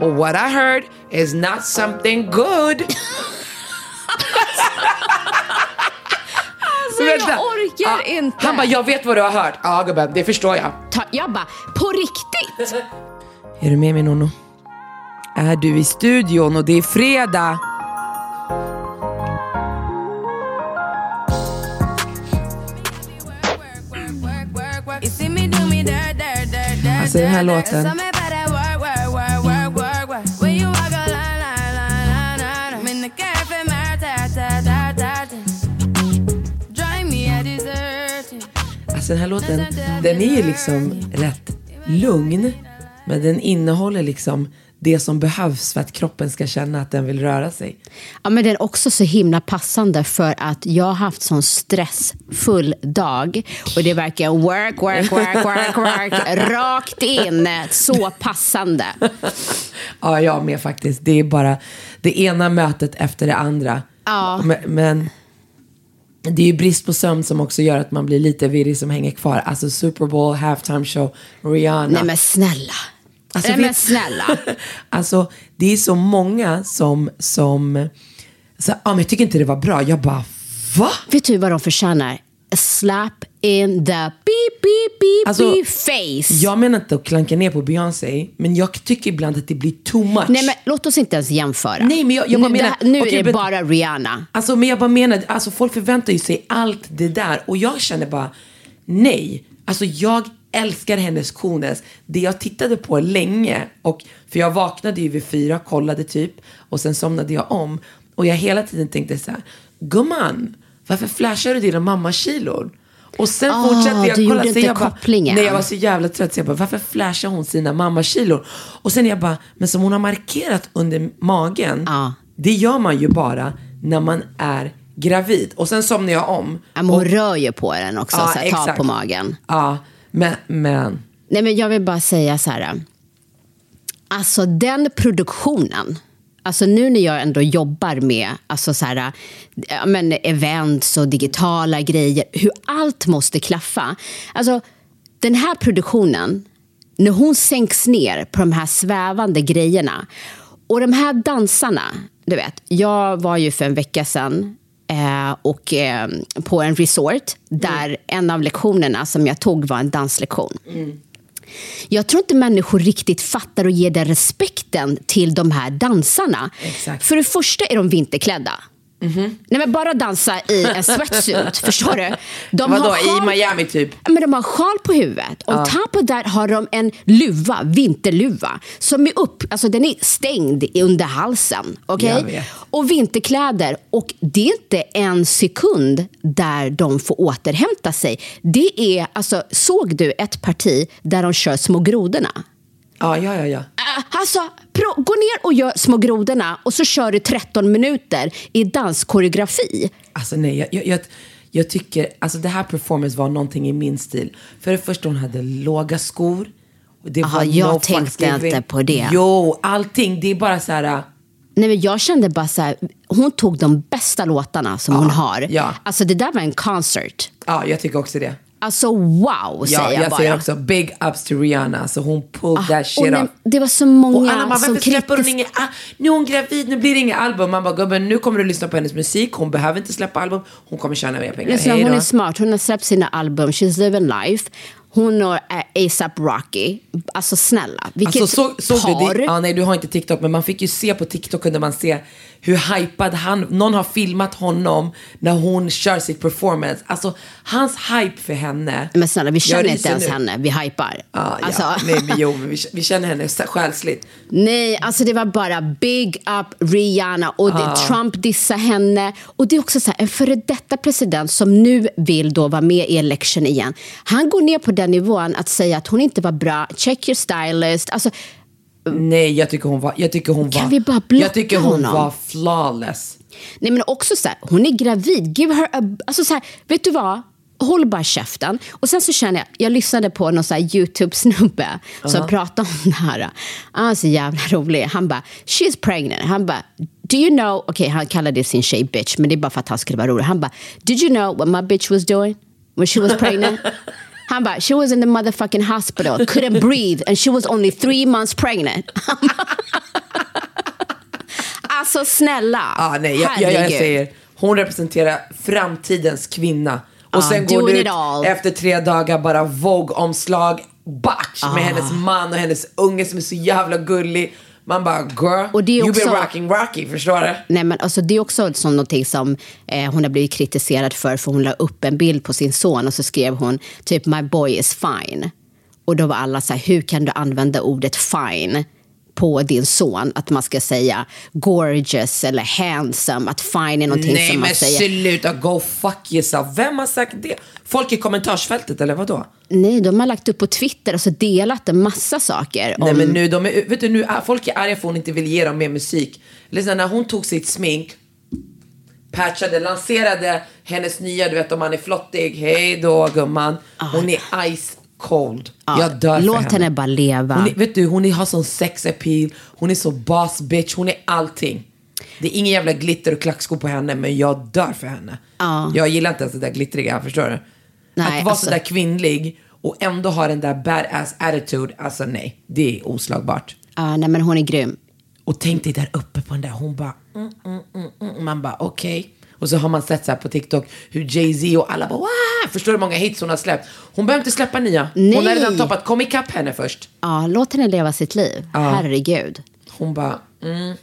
Well, what I heard is not something good. Alltså, jag orkar inte. Han bara, jag vet vad du har hört. Ja gubben, det förstår jag. Ta, jag bara, på riktigt? Är du med mig Nonno? Är du i studion och det är fredag? Alltså den här låten. Den här låten, den är ju liksom rätt lugn. Men den innehåller liksom det som behövs för att kroppen ska känna att den vill röra sig. Ja, men den är också så himla passande för att jag har haft sån stressfull dag. Och det verkar work, work, work, work, work, rakt in. Så passande. Ja, jag med faktiskt. Det är bara det ena mötet efter det andra. Ja. Men, men det är ju brist på sömn som också gör att man blir lite virrig som hänger kvar. Alltså Super Bowl, halftime show, Rihanna. Nej men snälla. Alltså, Nej men snälla. Alltså, det är så många som, som så, ah, men jag tycker inte det var bra. Jag bara, va? Vet du vad de förtjänar? A slap in the beep, beep, beep, Alltså, beep face. Jag menar inte att klanka ner på Beyoncé, men jag tycker ibland att det blir too much. Nej men låt oss inte ens jämföra. Nej, men jag- jag bara nu, menar- här- nu okej, är det bara Rihanna. Alltså, men jag bara menar, alltså, folk förväntar ju sig allt det där och jag känner bara, nej. Alltså jag älskar hennes coolness. Det jag tittade på länge, och, för jag vaknade ju vid fyra, kollade typ, och sen somnade jag om. Och jag hela tiden tänkte så här, gumman, varför flashar du dina mammakilon? Och sen Ah, fortsatte jag kolla. inte jag bara. Nej, jag var så jävla trött. Så jag bara, varför flashar hon sina mammakilon? Och sen jag bara, men som hon har markerat under magen. Ja. Det gör man ju bara när man är gravid. Och sen somnar jag om. Ja, men hon rör ju på den också, Ja, så här, ta exakt. på magen. Ja, men, men. Nej, men jag vill bara säga så här. Alltså den produktionen. Alltså nu när jag ändå jobbar med alltså så här, ja, men events och digitala grejer. Hur allt måste klaffa. Alltså den här produktionen. När hon sänks ner på de här svävande grejerna. Och de här dansarna. Du vet, jag var ju för en vecka sedan eh, och, eh, på en resort där en av lektionerna som jag tog var en danslektion. Jag tror inte människor riktigt fattar och ger den respekten till de här dansarna. Exakt. För det första är de vinterklädda. Nej, men bara dansa i en sweatsuit, förstår du? De Vadå, har i Miami typ? Ja, Men de har sjal på huvudet. Och top of that har de en luva, vinterluva, som är upp, alltså den är stängd under halsen. Vet. Och vinterkläder. Och det är inte en sekund där de får återhämta sig. Det är, alltså, såg du ett parti där de kör små grodorna? Ja, ja, ja. ja. Äh, Alltså, pro- gå ner och gör små grodorna och så kör du 13 minuter i danskoreografi. Alltså nej, jag, jag, jag, jag tycker, alltså det här performance var någonting i min stil. För det första, hon hade låga skor. Det Aha, var jag no tänkte inte på det. Jo, allting. Det är bara så här... äh, Nej, men jag kände bara så här, hon tog de bästa låtarna som hon har. ja. Alltså det där var en concert. Ja, jag tycker också det. Alltså wow, Ja, säger jag, jag bara. säger också big ups till Rihanna. Så hon pulled that och shit off. det var så många Och Anna bara, som varför släpper hon inget? Ah, nu är hon gravid, nu blir det inga album. Man bara, gubben nu kommer du lyssna på hennes musik. Hon behöver inte släppa album. Hon kommer tjäna mer pengar. Hej hon är smart, hon har släppt sina album, She's living life. Hon och äh, ASAP Rocky. Alltså snälla, vilket Alltså, så, såg par. du? Ja, nej, du har inte TikTok, men man fick ju se på TikTok kunde man se hur hypad han, någon har filmat honom när hon kör sitt performance. Alltså hans hype för henne. Men snälla, vi känner inte ens nu. henne. Vi hypar. Ja, alltså, ja. Nej men jo, vi, vi känner henne själsligt. Nej, alltså det var bara big up Rihanna och det, Trump dissar henne. Och det är också så här, en före detta president som nu vill då vara med i election igen. Han går ner på den nivån att säga att hon inte var bra, check your stylist. Alltså, Nej, jag tycker hon var... Jag tycker hon Kan var, vi bara blocka Jag tycker hon honom? var flawless. nej men också så här, hon är gravid. Give her a, alltså så här, vet du vad? Håll bara käften. Och sen så känner jag, jag lyssnade på någon så här YouTube-snubbe som pratade om det här. Han var så jävla rolig. Han bara, she's pregnant. Han bara, do you know, okej han kallade sin tjej bitch, men det är bara för att han skulle vara rolig. Han bara, did you know what my bitch was doing when she was pregnant? Han bara, she was in the motherfucking hospital, couldn't breathe and she was only three months pregnant. alltså snälla, Ah, nej, jag, jag, jag säger, hon representerar framtidens kvinna. Och Ah, sen går doing ut efter tre dagar bara Vogue-omslag, batch Ah. med hennes man och hennes unge som är så jävla gullig. Man bara, girl, Och det är you been också- rocking Rocky, förstår du? Nej, men alltså, det är också som någonting som eh, hon har blivit kritiserad för. För hon la upp en bild på sin son och så skrev hon typ my boy is fine. Och då var alla så här, hur kan du använda ordet fine på din son? Att man ska säga gorgeous eller handsome. Att fine är någonting Nej som man men säger. sluta, go fuck yourself. Vem har sagt det? Folk i kommentarsfältet eller vadå? Nej, de har lagt upp på Twitter och så delat en massa saker. Nej om- men nu, de är, vet du, nu folk är arga för hon inte vill ge dem mer musik. Lyssna, när hon tog sitt smink, patchade, lanserade hennes nya, du vet om man är flottig, hej då gumman. Hon är ice cold. Ja, Jag dör låt för henne. henne bara leva. Hon är, vet du, hon är, har sån sex appeal, hon är så boss bitch, hon är allting. Det är ingen jävla glitter och klackskor på henne, men jag dör för henne. Ja. Jag gillar inte ens det där glittriga, förstår du? Nej, att vara alltså- så där kvinnlig och ändå ha den där badass attitude, alltså nej, det är oslagbart. Ja, nej, men hon är grym. Och tänk dig där uppe på den där, hon bara, mm, mm, mm, mm. man bara okej. Och så har man sett så här på TikTok hur Jay-Z och alla bara wow! Förstår du hur många hits hon har släppt? Hon behöver inte släppa nya. Hon har Nej. redan toppat, kom ikapp henne först. Ja, låt henne leva sitt liv. Herregud. Hon bara, mm.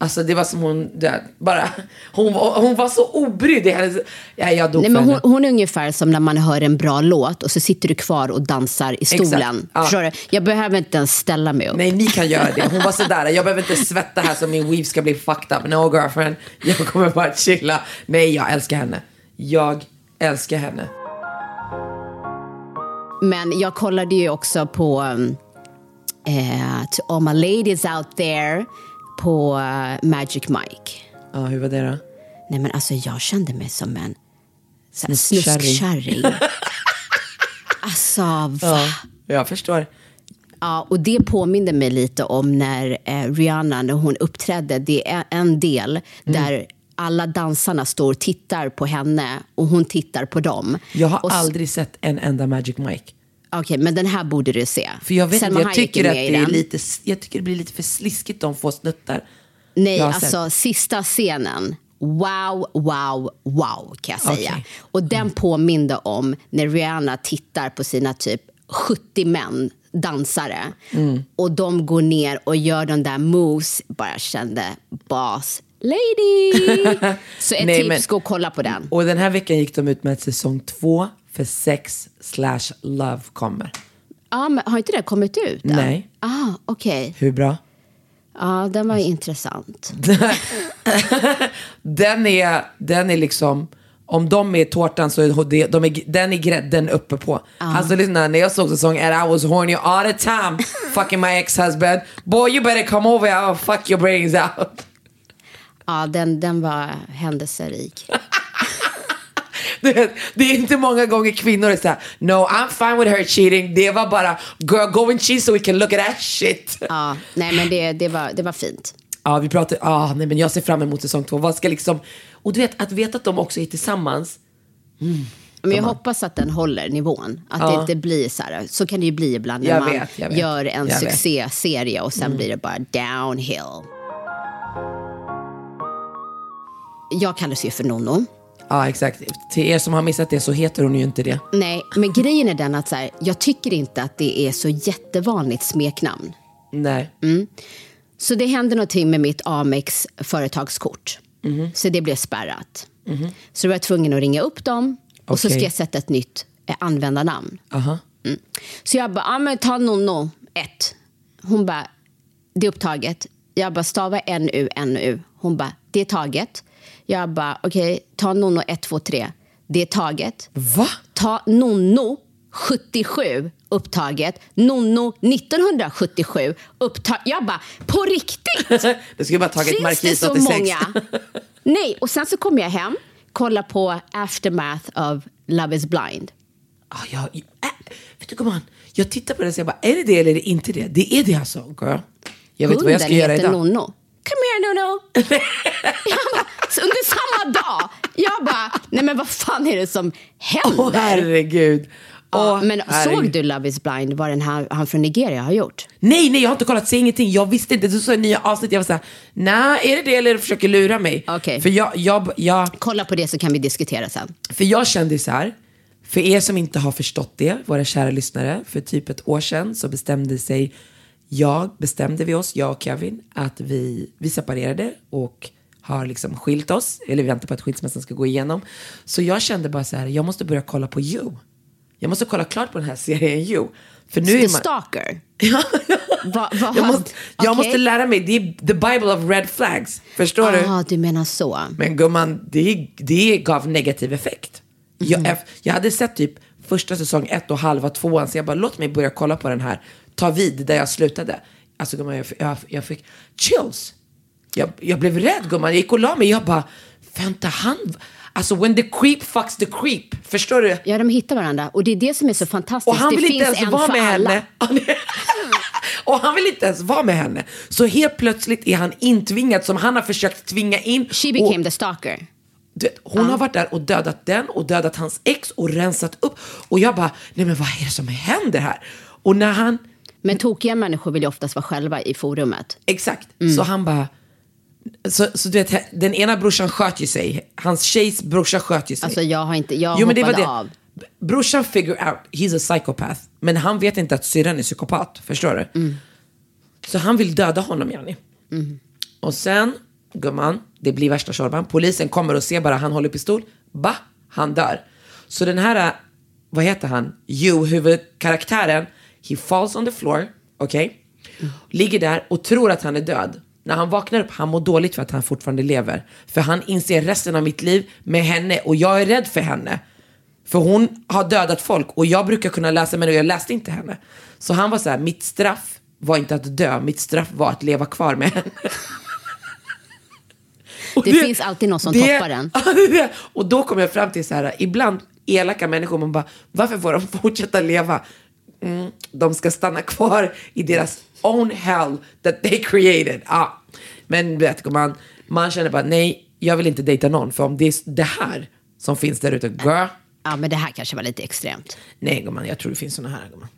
Alltså det var som hon, det, bara, hon, hon var så obrydd i hennes, ja, jag dog Nej, men hon, hon är ungefär som när man hör en bra låt och så sitter du kvar och dansar i stolen. Ja. Förstår du? Jag behöver inte ens ställa mig upp. Nej, ni kan göra det. Hon var sådär, jag behöver inte svetta här så min weave ska bli fucked up. No girlfriend, jag kommer bara chilla. Nej, jag älskar henne. Jag älskar henne. Men jag kollade ju också på eh, To all my ladies out there på eh, Magic Mike. Ja, hur var det då? Nej men alltså jag kände mig som en Snuskkärring. alltså va? Jag förstår. Ja, och det påminner mig lite om när eh, Rihanna, när hon uppträdde. Det är en del Mm. där alla dansarna står och tittar på henne och hon tittar på dem. Jag har Och aldrig sett en enda Magic Mike. Okej, men den här borde du se. För jag vet Selma jag tycker, att det är den. lite, jag tycker det blir lite för sliskigt de få snuttar. Nej, alltså sista scenen. Wow, wow, wow kan jag säga. Okej. Och den påminde om när Rihanna tittar på sina typ 70 män, dansare. Mm. Och de går ner och gör de där moves. Bara kände, boss lady. Så ett Nej, tips, men- gå och kolla på den. Och den här veckan gick de ut med säsong två för sex slash love kommer. Ja, men har inte det kommit ut än? Nej. Ah, okej. Hur bra? Ja, den var intressant. Den är, den är liksom, om de är tårtan så är det, de är, den är grädden uppe på. Alltså lyssna, när jag såg säsongen, I was horny all the time. fucking my ex-husband. Boy you better come over, I'll fuck your brains out. Ja, den, den var händelserik. Du vet, det är inte många gånger kvinnor är såhär, no I'm fine with her cheating. Det var bara, girl go and cheat so we can look at that shit. Ja, nej, men det, det, var, det var fint. Ja, vi pratar, ah, nej men jag ser fram emot säsong två. Vad ska liksom, och du vet, att veta att de också är tillsammans. Men jag hoppas att den håller nivån. Att det inte blir så här. Så kan det ju bli ibland när Jag man vet, vet. gör en Jag. Mm. succéserie och sen blir det bara downhill. Jag kallas ju för Nonno. Ja, exakt. Till er som har missat det så heter hon ju inte det. Nej, men grejen är den att så här, jag tycker inte att det är så jättevanligt smeknamn. Nej. Så det hände någonting med mitt Amex företagskort. Mhm. Så det blev spärrat. Så då var jag tvungen att ringa upp dem och så ska jag sätta ett nytt eh, användarnamn. Aha. Mm. Så jag bara, ja men ta Nonno 1. Hon bara, det är upptaget. Jag bara, stava NU, NU. Hon bara, det är taget. Jag bara, okej, ta Nonno 1, 2, 3. Det är taget. Va? Ta Nonno 77 upptaget. Nonno 1977 upptaget. Jag bara, på riktigt? det skulle bara tagit Finns det Markis så 86. många? Nej, och sen så kom jag hem, kolla på Aftermath of Love is blind. Ah, jag, äh, vet du gumman, jag tittar på det och säger bara, är det det eller är det inte det? Det är det alltså. girl. Jag vet vad jag ska Hunden göra idag. Nonno. Nonno. jag bara, så under samma dag. Jag bara, nej men vad fan är det som händer? Åh herregud. Ja, Åh, men herregud. såg du Love is blind, vad den här, han från Nigeria har gjort? Nej, nej, jag har inte kollat, säg ingenting. Jag visste inte. Du sa nya avsnitt, jag var såhär, nej, är det det eller du försöker lura mig? För jag, jag, jag, Kolla på det så kan vi diskutera sen. för jag kände ju så här, för er som inte har förstått det, våra kära lyssnare, för typ ett år sedan så bestämde sig jag, bestämde vi oss, jag och Kevin, att vi, vi separerade och har liksom skilt oss, eller vi väntar på att skilsmässan ska gå igenom. Så jag kände bara så här, jag måste börja kolla på You. Jag måste kolla klart på den här serien You. För nu är man... Stalker. Ja. Va, va, jag måste, jag okej. måste lära mig, det är the bible of red flags. Förstår du? Ah, du menar så. Men gumman, det, det gav negativ effekt. Jag, eff- jag hade sett typ första säsong ett och halva tvåan, så jag bara låt mig börja kolla på den här, ta vid där jag slutade. Alltså gumman, jag, jag, jag fick chills. Jag, jag blev rädd gumman, jag gick och la mig, jag bara, vänta han, alltså when the creep fucks the creep, förstår du? Ja, de hittar varandra. Och det är det som är så fantastiskt. Och han det vill finns inte ens en vara med alla. henne. och han vill inte ens vara med henne. Så helt plötsligt är han intvingad som han har försökt tvinga in. She och, became the stalker. vet, hon har varit där och dödat den och dödat hans ex och rensat upp. Och jag bara, nej men vad är det som händer här? Och när han, Men tokiga människor vill ju oftast vara själva i forumet. exakt, Mm. så han bara, så, så du vet, den ena brorsan sköt ju sig. Hans tjejs brorsa sköt ju sig. Alltså jag har inte, jag Jo, men det var det. av. Brorsan figure out, he's a psychopath. Men han vet inte att syrran är psykopat, förstår du? Mm. Så han vill döda honom, Janni. Och sen, gumman, det blir värsta tjorvan. Polisen kommer och ser bara, han håller pistol. Ba, han dör. Så den här, äh, vad heter han, you, huvudkaraktären, he falls on the floor, okej? Ligger där och tror att han är död. När han vaknar upp, han mår dåligt för att han fortfarande lever. För han inser resten av mitt liv med henne och jag är rädd för henne. För hon har dödat folk och jag brukar kunna läsa men jag läste inte henne. Så han var så här, mitt straff var inte att dö, mitt straff var att leva kvar med henne. Och Det finns alltid någon som toppar den. Det är det. Och då kom jag fram till så här, ibland elaka människor, man bara, varför får de fortsätta leva? Mm, de ska stanna kvar i deras own hell that they created. Ja. Men vet du, man, man känner bara, nej, jag vill inte dejta någon, för om det är det här som finns där ute, girl, Ja, men det här kanske var lite extremt. nej gumman, jag tror det finns såna här gumman.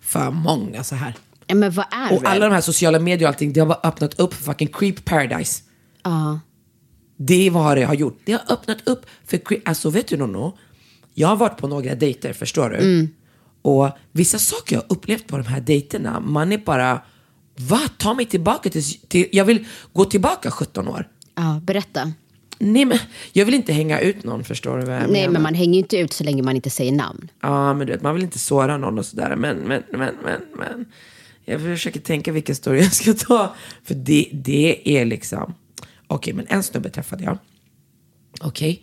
För många så här. Ja, men vad är Och det? alla de här sociala medier och allting, det har bara öppnat upp för fucking creep paradise. Ja. Det är vad det har gjort. Det har öppnat upp för cre- Alltså vet du Nono? Jag har varit på några dejter, förstår du? Och vissa saker jag har upplevt på de här dejterna, man är bara, va? Ta mig tillbaka till, till jag vill gå tillbaka 17 år. ja, berätta. Nej men, jag vill inte hänga ut någon, förstår du vad jag Nej, menar? men man hänger ju inte ut så länge man inte säger namn. Ja, men du vet, man vill inte såra någon och sådär. Men, men, men, men, men. Jag försöker tänka vilken story jag ska ta. För det, det är liksom... Okej, men en snubbe träffade jag. Okej.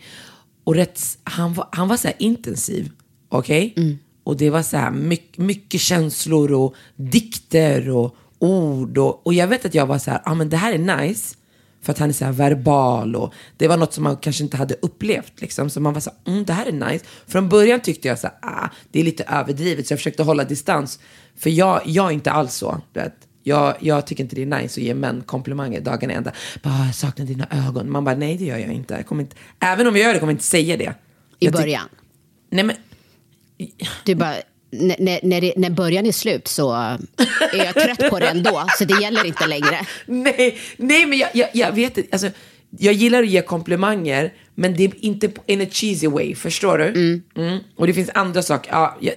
Och rätt, han, var, han var så här intensiv. Okej? Och det var så här mycket, mycket känslor och dikter och ord. Och, och jag vet att jag var så här, ja ah, men det här är nice. För att han är så verbal och det var något som man kanske inte hade upplevt. Liksom. Så man var så här, mm, det här är nice. Från början tyckte jag så här, ah, det är lite överdrivet. Så jag försökte hålla distans. För jag, jag är inte alls så. Jag, jag tycker inte det är nice att ge män komplimanger dagen ända. Bara, jag saknar dina ögon. Man bara, nej det gör jag inte. Jag kommer inte. Även om jag gör det kommer jag inte säga det. I Jag början. Nej men, Du bara, när, när, när, det, när början är slut så är jag trött på det ändå. Så det gäller inte längre. nej, nej men jag, jag, jag vet inte. Alltså, jag gillar att ge komplimanger, men det är inte in a cheesy way. Förstår du? Mm. Och det finns andra saker. Ja, jag,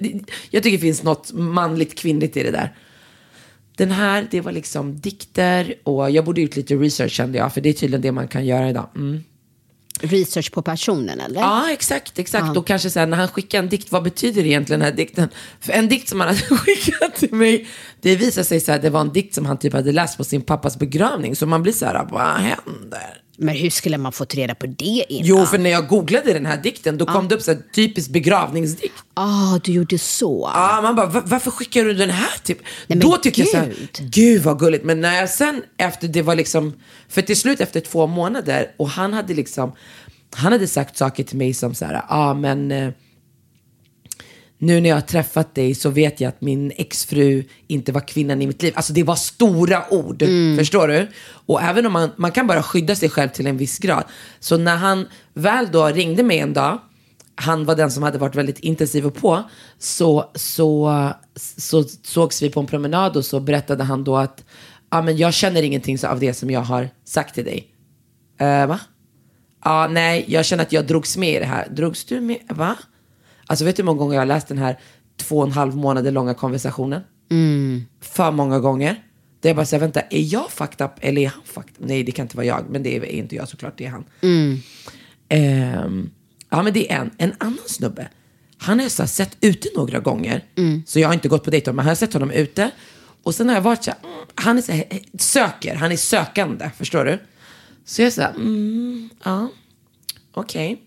jag tycker det finns något manligt kvinnligt i det där. den här, det var liksom dikter och jag borde gjort lite research kände jag, för det är tydligen det man kan göra idag. Mm. Research på personen eller? Ja, exakt, exakt. Och kanske så här, när han skickar en dikt, vad betyder egentligen den här dikten? För en dikt som han hade skickat till mig, det visade sig så här, det var en dikt som han typ hade läst på sin pappas begravning. Så man blir så här, vad händer? Men hur skulle man fått reda på det innan? Jo, för när jag googlade den här dikten, då kom det upp så här, typisk begravningsdikt. Ah, du gjorde så. Ja, man bara, "Va- varför skickar du den här? Typ? men Då tyckte jag så här, gud. gud vad gulligt. Men när jag sen efter det var liksom, för till slut efter två månader och han hade liksom, han hade sagt saker till mig som så här, ja ah, men eh, nu när jag har träffat dig så vet jag att min exfru inte var kvinnan i mitt liv. Alltså det var stora ord, förstår du? Och även om man, man kan bara skydda sig själv till en viss grad. Så när han väl då ringde mig en dag, han var den som hade varit väldigt intensiv och på, så, så, så sågs vi på en promenad och så berättade han då att ja, men jag känner ingenting så av det som jag har sagt till dig. Eh, va? Ja, nej, jag känner att jag drogs med i det här. Drogs du med? Va? Alltså vet du hur många gånger jag har läst den här två och en halv månader långa konversationen? För många gånger. Det är bara säger, vänta, är jag fucked up eller är han fucked up? Nej, det kan inte vara jag, men det är inte jag såklart, det är han. Ehm, ja, men det är en. En annan snubbe, han har jag så sett ute några gånger. Så jag har inte gått på dejt, men jag har sett honom ute. Och sen har jag varit så här, mm, han är så här, eh, söker, han är sökande, förstår du? Så jag är så här, mm, ja, okej.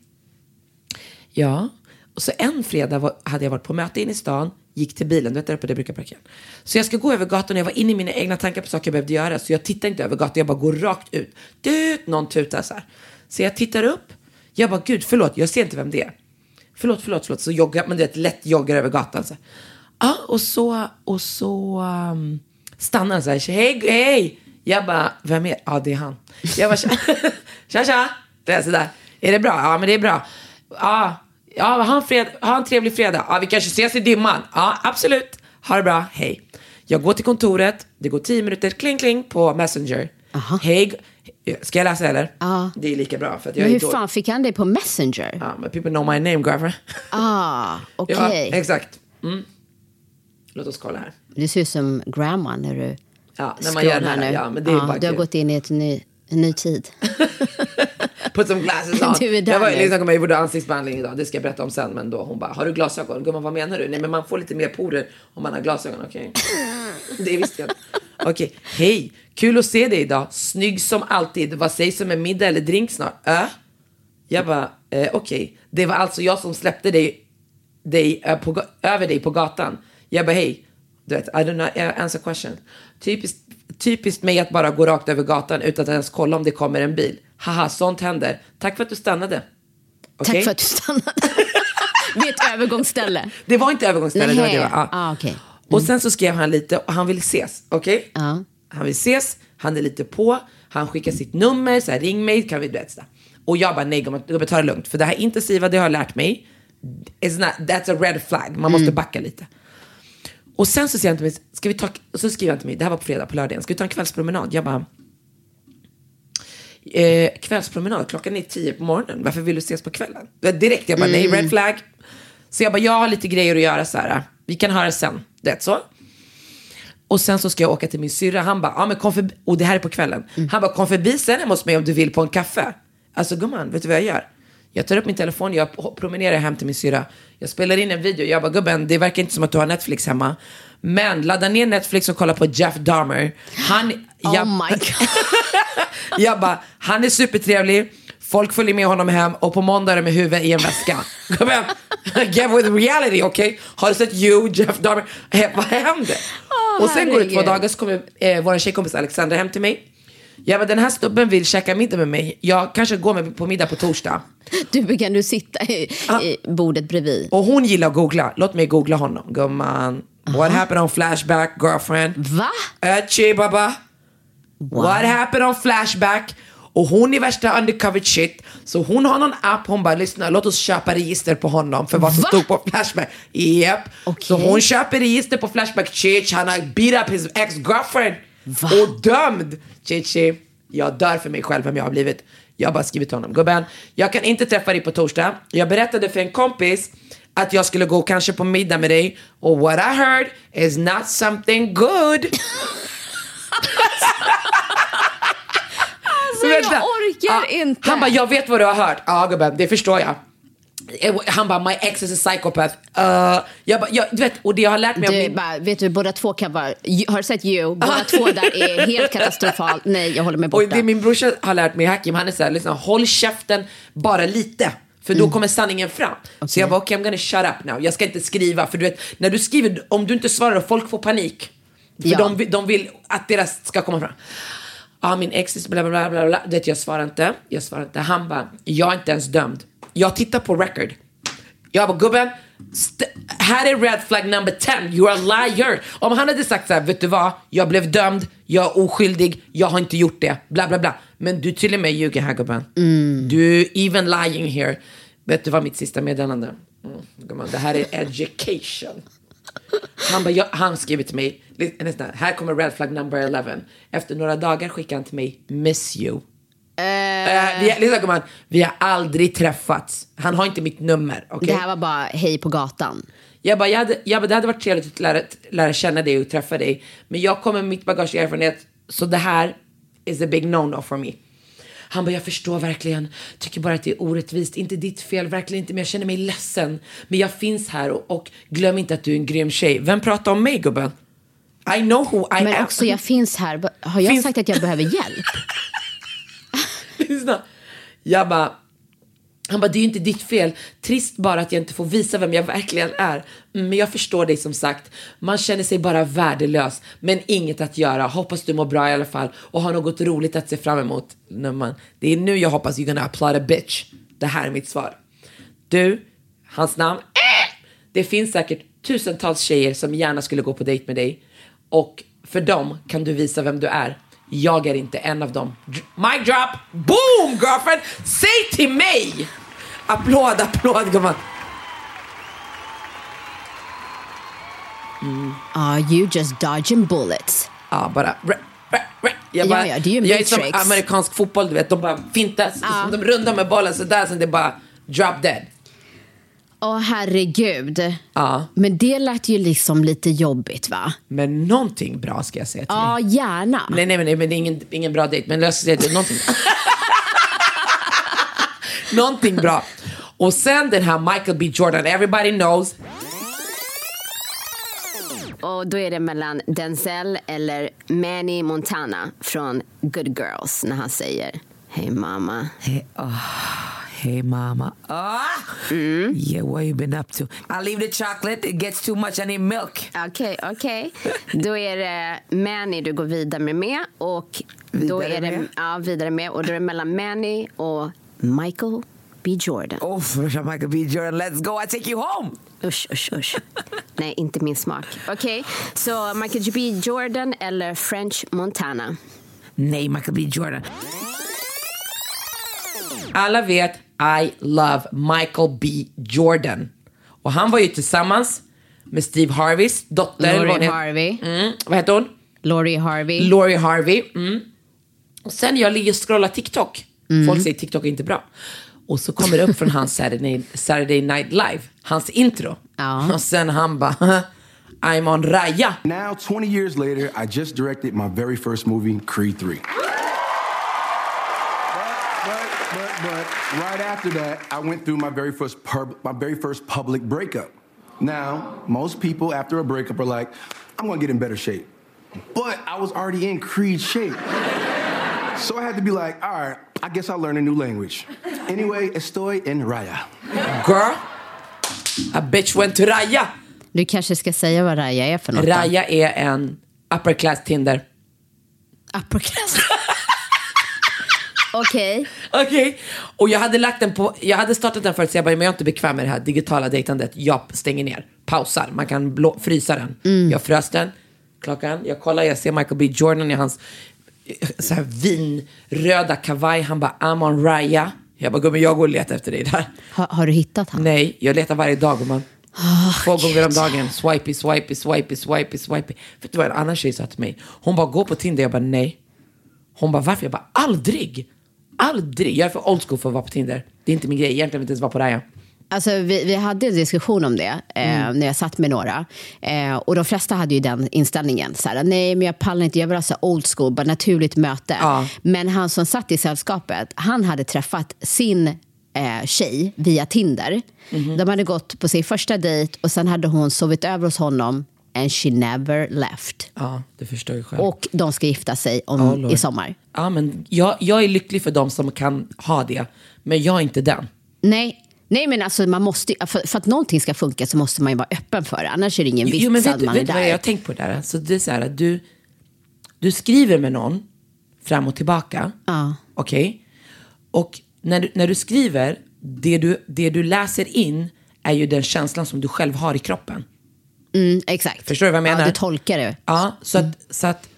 Ja, och så en fredag var, hade jag varit på möte inne i stan, gick till bilen, du vet där uppe där jag brukar parkera. Så jag ska gå över gatan och jag var inne i mina egna tankar på saker jag behövde göra. Så jag tittar inte över gatan, jag bara går rakt ut. Dut, någon tutar så här. Så jag tittar upp, jag bara gud förlåt, jag ser inte vem det är. Förlåt, förlåt, förlåt. Så joggar, men du vet lätt joggar över gatan så här. Ja, och så, och så um, stannar han så här, hej, hej. Jag bara, vem är Ja, det är han. Jag bara, tja, tja, tja. Det är sådär. Är det bra? Ja, men det är bra. Ja, ja ha, en fred, ha en trevlig fredag. Ja, vi kanske ses i dimman. Ja, absolut. Ha det bra. Hej. Jag går till kontoret. Det går tio minuter. Kling, kling på Messenger. Hej. Ska jag läsa eller? Ja. Det är lika bra. För att jag Men är hur då- fan fick han det på Messenger? Ja, men people know my name, girlfriend. Ah, okej. Ja, exakt. Mm. Låt oss kolla här. Du ser ut som grandma när du Ja, när man gör det scrollar här. nu. Ja, men det är bara du har kul. gått in i ett ny, en ny tid. Put some glasses on. Du är där jag var. Lisa kom gjorde ansiktsbehandling idag, det ska jag berätta om sen. Men då hon bara, har du glasögon? Gumman vad menar du? Nej men man får lite mer porer om man har glasögon, okej? det visste jag inte. Okej, hej, kul att se dig idag. Snygg som alltid. Vad sägs om en middag eller drink snart? Äh? Jag bara, eh, okej. Det var alltså jag som släppte dig, dig eh, på, över dig på gatan. Jag bara, hej. Du vet, I don't know, eh, answer question. Typiskt, typiskt mig att bara gå rakt över gatan utan att ens kolla om det kommer en bil. Haha, sånt händer. Tack för att du stannade. Okej? Tack för att du stannade. Vid ett övergångsställe. Det var inte övergångsstället. Det var det, Nej. va? Ja. Ah, okej. Och sen så skrev han lite och han vill ses. Okej? Ja. Han vill ses, han är lite på, han skickar sitt nummer, så här, ring mig, kan vi du vet. Och jag bara, nej gumman, ta det lugnt. För det här intensiva, det har jag lärt mig. Not, that's a red flag, man måste backa lite. Och sen så säger han till mig, ska vi ta, så skriver han till mig, det här var på fredag, på lördagen, ska vi ta en kvällspromenad? Jag bara, eh, kvällspromenad, klockan är tio på morgonen, varför vill du ses på kvällen? Direkt, jag bara, nej, red flag. Så jag bara, jag har lite grejer att göra så här, vi kan höra sen, det så. Och sen så ska jag åka till min syrra. Han bara, ja men kom förbi. Och det här är på kvällen. Han bara, kom förbi sen hemma hos mig om du vill på en kaffe. Alltså gumman, vet du vad jag gör? Jag tar upp min telefon, jag promenerar hem till min syrra. Jag spelar in en video. Jag bara, gubben, det verkar inte som att du har Netflix hemma. Men ladda ner Netflix och kolla på Jeff Dahmer. Han... jag, Oh my god. jag bara, han är supertrevlig. Folk följer med honom hem och på måndag är de med huvudet i en väska. Igen, get with reality, okej? Har du sett you, Jeff Dahmer? Vad händer? och sen går det två herregud. dagar så kommer eh, vår tjejkompis Alexandra hem till mig. Jag bara, den här snubben vill käka middag med mig. Jag kanske går med på middag på torsdag. Du, kan du sitta i, i bordet bredvid? Och hon gillar att googla. Låt mig googla honom. Gumman, what happened on Flashback, girlfriend? Va? Ötchi baba. What happened on Flashback? Och hon är värsta undercover shit. Så hon har någon app, hon bara lyssna, låt oss köpa register på honom för vad som Va? stod på Flashback. Japp. Okej. Så hon köper register på Flashback. Chichi, han har beat up his ex-girlfriend. Va? Och dömd. Chichi, jag dör för mig själv vem jag har blivit. Jag har bara skrivit till honom, gubben, jag kan inte träffa dig på torsdag. Jag berättade för en kompis att jag skulle gå kanske på middag med dig och what I heard is not something good. Alltså, jag orkar inte. Han bara, jag vet vad du har hört. Ja gubben, det förstår jag. Eh, Han bara, my ex is a psychopath. Uh, jag bara, jag, du vet, och det jag har lärt mig Du, min... bara, vet du, båda två kan vara... Har du sett You? Båda två där är helt katastrofalt. Nej, jag håller mig Och borta. det min brorsa har lärt mig, Hakim, han är såhär, liksom, håll käften bara lite. För Mm. då kommer sanningen fram. Så jag bara, okej I'm gonna shut up now. Jag ska inte skriva. För du vet, när du skriver, om du inte svarar, folk får panik. För Ja. de, de vill att deras ska komma fram. Ja, min ex bla bla bla bla bla. Det jag svarar inte. Jag svarar inte. Han bara, jag är inte ens dömd. Jag tittar på record. Jag bara, gubben, här är red flag number 10. You're a liar. Om han hade sagt så här, vet du vad? Jag blev dömd, jag är oskyldig, jag har inte gjort det. Bla bla bla. Men du till och med ljuger här gubben. Du är even lying here. Vet du vad mitt sista meddelande? Mm, gumman, det här är education. Han, bara, jag, han skriver till mig, nästan, här kommer red flag number 11. Efter några dagar skickar han till mig, miss you. Eh, vi, lyssna gumman, vi har aldrig träffats. Han har inte mitt nummer. okej? Det här var bara hej på gatan. Jag bara, jag hade, jag bara, det hade varit trevligt att lära, lära känna dig och träffa dig. Men jag kommer med mitt bagage och erfarenhet. Så det här is a big no-no for me. Han bara, jag förstår verkligen. Tycker bara att det är orättvist. Inte ditt fel, verkligen inte. Men jag känner mig ledsen. Men jag finns här och, och glöm inte att du är en grym tjej. Vem pratar om mig gubben? I know who I Men am. också, jag finns här. Har jag Finns- sagt att jag behöver hjälp? Lyssna. Jag bara, han bara, det är ju inte ditt fel. Trist bara att jag inte får visa vem jag verkligen är. Mm, men jag förstår dig som sagt. Man känner sig bara värdelös, men inget att göra. Hoppas du mår bra i alla fall och har något roligt att se fram emot. När man, det är nu jag hoppas you're gonna applaud a bitch. Det här är mitt svar. Du, hans namn. Äh! Det finns säkert tusentals tjejer som gärna skulle gå på dejt med dig. Och för dem kan du visa vem du är. Jag är inte en av dem. Mic drop! Boom girlfriend! Säg till mig! Applåd, applåd gumman. Ah, you just dodging bullets. Ja, bara... Re, re, re. Jag, Ja, bara, ja, det är jag är som amerikansk fotboll, du vet. De bara fintar, Ja. de rundar med bollen sådär, sen det bara drop dead. Åh herregud. Ja. Men det lät ju liksom lite jobbigt va? Men någonting bra ska jag säga till dig. Ja, gärna. Nej, nej, nej, men det är ingen, ingen bra dejt. Men jag ska säga till dig, någonting. någonting bra. Och sen den här Michael B Jordan, everybody knows. Och då är det mellan Denzel eller Manny Montana från Good Girls när han säger Hej mamma. Hey, oh, hey mama. Ah, Yeah, what you been up to? I'll leave the chocolate. It gets too much. I need milk. Okej, okej. Då är det Manny du går vidare med. Och då Vidare är det, med? Ja, vidare med. Och då är det mellan Manny och Michael B Jordan. Oh, Michael B Jordan, let's go. I take you home. Usch, usch, usch. Nej, inte min smak. Okej, så Michael B Jordan eller French Montana? Nej, Michael B Jordan. Alla vet I love Michael B Jordan. Och han var ju tillsammans med Steve Harveys dotter. Lori. Harvey. Mm, vad heter hon? Laurie Harvey. Laurie Harvey. Mm. Och sen jag ligger och scrollar TikTok. Mm. Folk säger TikTok är inte bra. Och så kommer det upp från hans Saturday, Saturday Night Live, hans intro. Ja. Och sen han bara, I'm on Raya. Now, 20 years later, I just directed my very first movie, Creed 3. But, but, but, but, right after that, I went through my very first pub, my very first public breakup. Now, most people after a breakup are like, I'm gonna get in better shape. But I was already in Creed shape. So I had to be like, all right, I guess I'll learn a new language. Anyway, estoy en raya. Girl, a bitch went to Raya. Du kanske ska säga vad Raya är för något? då? Raya är en upper class Tinder. Upper class. Okej. Okej. Och jag hade lagt den på, jag hade startat den förut så jag bara, men jag är inte bekväm med det här digitala dejtandet. Jag stänger ner, pausar, man kan blå, frysa den. Jag frös den, klockan, jag kollar, jag ser Michael B Jordan i hans så här vinröda kavaj. Han bara, I'm on Raya. Jag bara, gumman jag går och letar efter dig där. Ha, har du hittat han? Nej, jag letar varje dag gumman. Två gånger om dagen. Swipey, swipey, swipey, swipey, swipey. Vet du vad en annan tjej sa till mig? Hon bara, gå på Tinder. Jag bara, nej. Hon bara, varför? Jag bara, aldrig. Aldrig. Jag är för old school för att vara på Tinder. Det är inte min grej. Egentligen vill jag inte ens vara på Raya. Alltså, vi, vi hade en diskussion om det eh, när jag satt med några. Eh, och de flesta hade ju den inställningen. Så här, Nej, men jag pallar inte. Jag vill ha så old school, bara naturligt möte. Ja. Men han som satt i sällskapet, han hade träffat sin eh, tjej via Tinder. De hade gått på sin första dejt och sen hade hon sovit över hos honom and she never left. Ja, det förstår jag själv. Och de ska gifta sig om, Oh, i sommar. Ja, men jag, jag är lycklig för de som kan ha det. Men jag är inte den. Nej, nej men alltså man måste, för, för att någonting ska funka så måste man ju vara öppen för det. Annars är det ingen vits Jo, men att vet, du- man vet är du vad där. jag har tänkt på det där? Alltså, det är så här, att du, du skriver med någon fram och tillbaka. Ja. Okej? Och när du, när du skriver, det du, det du läser in är ju den känslan som du själv har i kroppen. Mm, exakt. Förstår du vad jag menar? Ja, du tolkar det. Ja, så att, så att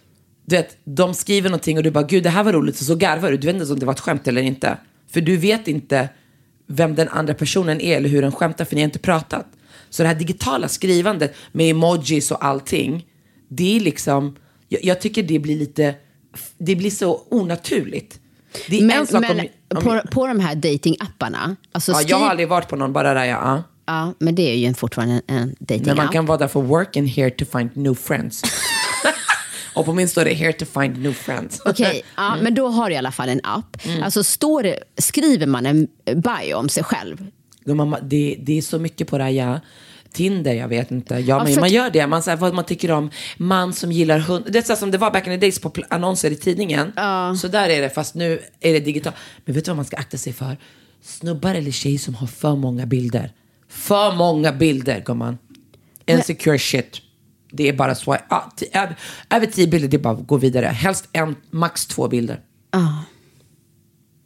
du vet, de skriver någonting och du bara, gud det här var roligt, och så garvar du. Du vet inte om det var ett skämt eller inte. För du vet inte vem den andra personen är eller hur den skämtar, för ni har inte pratat. Så det här digitala skrivandet med emojis och allting, det är liksom, jag, jag tycker det blir lite, det blir så onaturligt. Det är en Men, sak men om, om, på, på de här datingapparna, alltså ja, jag har aldrig varit på någon bara där jag, ja. ja, men det är ju en- fortfarande en, en Men datingapp. man kan vara där för work and here to find new friends. Och på min står det here to find new friends. Okej, ja, men då har du i alla fall en app. Mm. Alltså står det, skriver man en bio om sig själv? Då mamma, det, det är så mycket på det här, ja. Tinder, jag vet inte. Ja, men för man gör det. Man säger vad man tycker om man som gillar hund. Det är så här som det var back in the days på annonser i tidningen. Så där är det, fast nu är det digitalt. Men vet du vad man ska akta sig för? Snubbar eller tjejer som har för många bilder. För många bilder, gumman. Insecure shit. Det är bara så. Ja, över, tio bilder, det är bara att gå vidare. Helst en, max två bilder.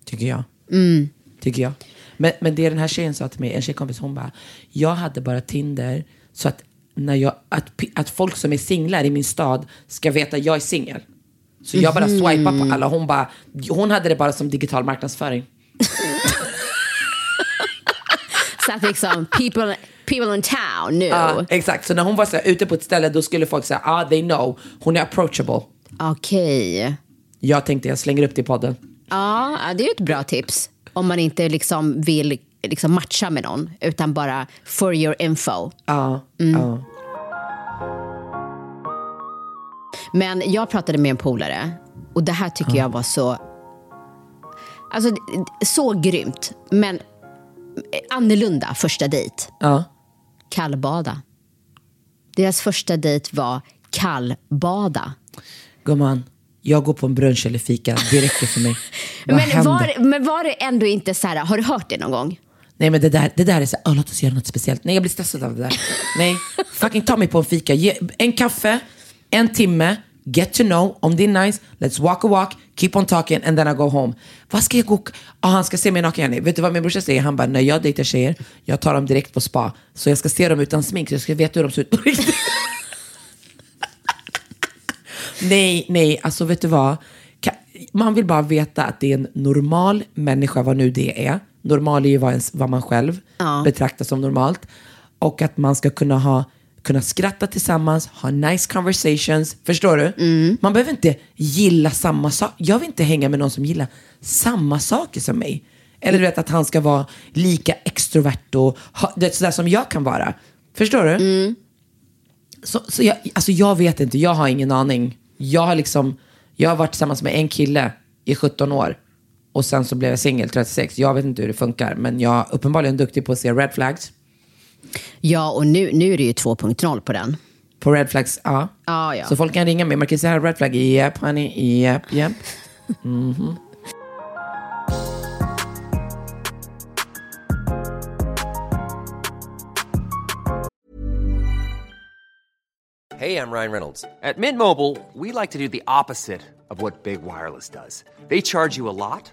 Tycker jag. Tycker jag. Men, men det den här tjejen sa till mig, en tjejkompis, hon bara, jag hade bara Tinder så att, när jag, att, att folk som är singlar i min stad ska veta att jag är singel. Så jag bara swipar på alla. Hon, bara, hon hade det bara som digital marknadsföring. Så att liksom, people, people in town nu. Ja, exakt, så när hon var så här, ute på ett ställe då skulle folk säga, ah they know, hon är approachable. Okej. Jag tänkte jag slänger upp det i podden. Ja, det är ju ett bra tips. Om man inte liksom vill liksom matcha med någon, utan bara for your info. Ja, Mm. ja. Men jag pratade med en polare och det här tycker jag var så... Alltså, så grymt. Men annorlunda första dejt. ja. Kallbada. Deras första dejt var kallbada. Gumman, jag går på en brunch eller fika, det räcker för mig. Vad Men var, men var det ändå inte så här, har du hört det någon gång? Nej men det där, det där är så här, "Åh, låt oss göra något speciellt. Nej jag blir stressad av det där. Nej, fucking ta mig på en fika. Ge, en kaffe, en timme, get to know, om det är nice, let's walk a walk, keep on talking and then I go home. Vad ska jag gå, ah, han ska se mig naken Jenny. Vet du vad min brorsa säger? Han bara, när jag dejtar tjejer, jag tar dem direkt på spa. Så jag ska se dem utan smink, så jag ska veta hur de ser ut på riktigt. Nej, nej, alltså vet du vad? Man vill bara veta att det är en normal människa, vad nu det är. Normal är ju vad, ens, vad man själv betraktar som normalt. Och att man ska kunna ha kunna skratta tillsammans, ha nice conversations. Förstår du? Man behöver inte gilla samma sak. Jag vill inte hänga med någon som gillar samma saker som mig. Eller du vet att han ska vara lika extrovert och ha, det sådär som jag kan vara. Förstår du? Så, så jag, alltså jag vet inte, jag har ingen aning. Jag har liksom, jag har varit tillsammans med en kille i 17 år. Och sen så blev jag singel 36. Jag vet inte hur det funkar, men jag är uppenbarligen duktig på att se red flags. Ja, och nu, nu är det ju 2.0 på den. På red flags, ja. Ja, ja. Så folk kan ringa mig. Man kan säga red flag, yep honey, yep, yep. Hey, I'm Ryan Reynolds. At Mint Mobile, we like to do the opposite of what Big Wireless does. They charge you a lot,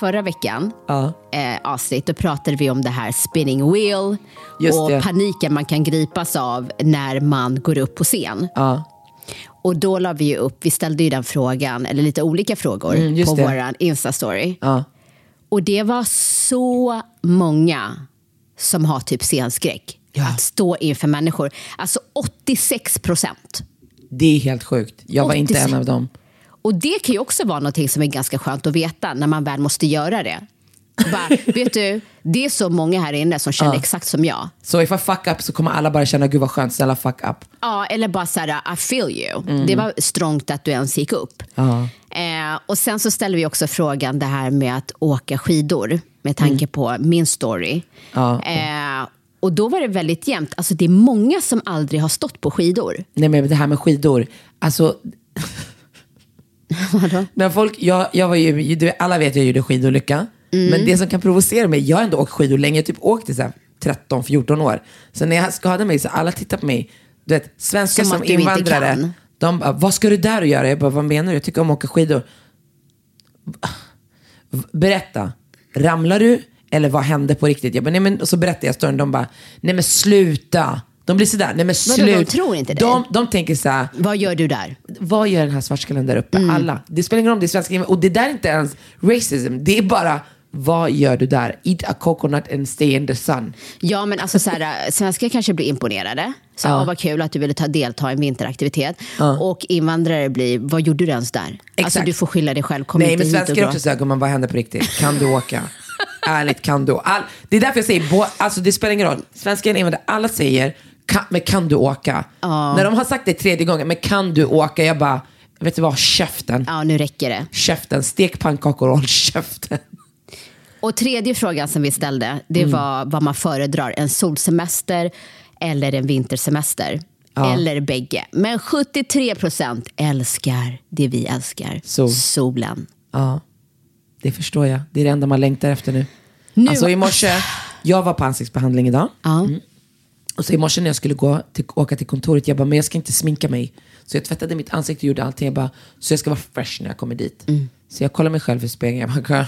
Förra veckan, Ja. eh, avsnitt, då pratade vi om det här spinning wheel Just och det. paniken man kan gripas av när man går upp på scen. Ja. Och då la vi upp, vi ställde ju den frågan, eller lite olika frågor, Mm, på det. vår Insta-story. Ja. Och det var så många som har typ scenskräck. Ja. Att stå inför människor. Alltså 86 procent. Det är helt sjukt. Jag var inte 86. en av dem. Och det kan ju också vara något som är ganska skönt att veta när man väl måste göra det. Bara, vet du, det är så många här inne som känner exakt som jag. Så if I fuck up så kommer alla bara känna, gud vad skönt, snälla fuck up. Ja, eller bara så här, I feel you. Det var strångt att du ens gick upp. Eh, och sen så ställer vi också frågan det här med att åka skidor med tanke på min story. Eh, och då var det väldigt jämnt. Alltså det är många som aldrig har stått på skidor. Nej men det här med skidor, alltså Vadå? När folk, jag, jag var ju, du, alla vet jag gjorde skidolycka. Mm. Men det som kan provocera mig, jag har ändå åkt skidor länge, jag typ åkt i så här 13-14 år. Så när jag skadade mig så alla tittar på mig, du vet, svenskar Som som, invandrare. De bara, vad ska du där och göra? Jag bara, vad menar du? Jag tycker om att åka skidor. Berätta, ramlar du? Eller vad hände på riktigt? Jag bara, nej men, och så berättar jag storyn, de bara, nej men sluta. De blir sådär, nej men Vadå, sluta. de tror inte dig? De, de tänker så här, Vad gör du där? vad gör den här svartskallen där uppe? Mm. Alla. Det spelar ingen roll om det är svenska Och det där är inte ens racism. Det är bara, vad gör du där? Eat a coconut and stay in the sun. Ja, men alltså så här, svenskar kanske blir imponerade. Så, Ja. Vad kul att du ville ta delta i en vinteraktivitet. Och invandrare blir, vad gjorde du ens där? Alltså Exakt. du får skylla dig själv, kom Nej, inte men hit svenskar är också såhär, gumman vad händer på riktigt? Kan du åka? Ärligt, kan du? All, det är därför jag säger, bo, alltså det spelar ingen roll. Svenskar och invandrare, alla säger, kan, men kan du åka? När de har sagt det tredje gången, men kan du åka? Jag bara, vet du vad, käften. Ja, nu räcker det. Käften, stek pannkakor och håll käften. Och tredje frågan som vi ställde, det Mm. var vad man föredrar. En solsemester eller en vintersemester. Eller bägge. Men 73 procent älskar det vi älskar. Sol. Solen. Ja, det förstår jag. Det är det enda man längtar efter nu. Nu- Alltså i morse, jag var på ansiktsbehandling idag. Ja. Och så i morse när jag skulle gå till, åka till kontoret, jag bara, men jag ska inte sminka mig. Så jag tvättade mitt ansikte och gjorde allting. Jag bara, så jag ska vara fresh när jag kommer dit. Så jag kollar mig själv i spegeln. Jag bara, "Girl,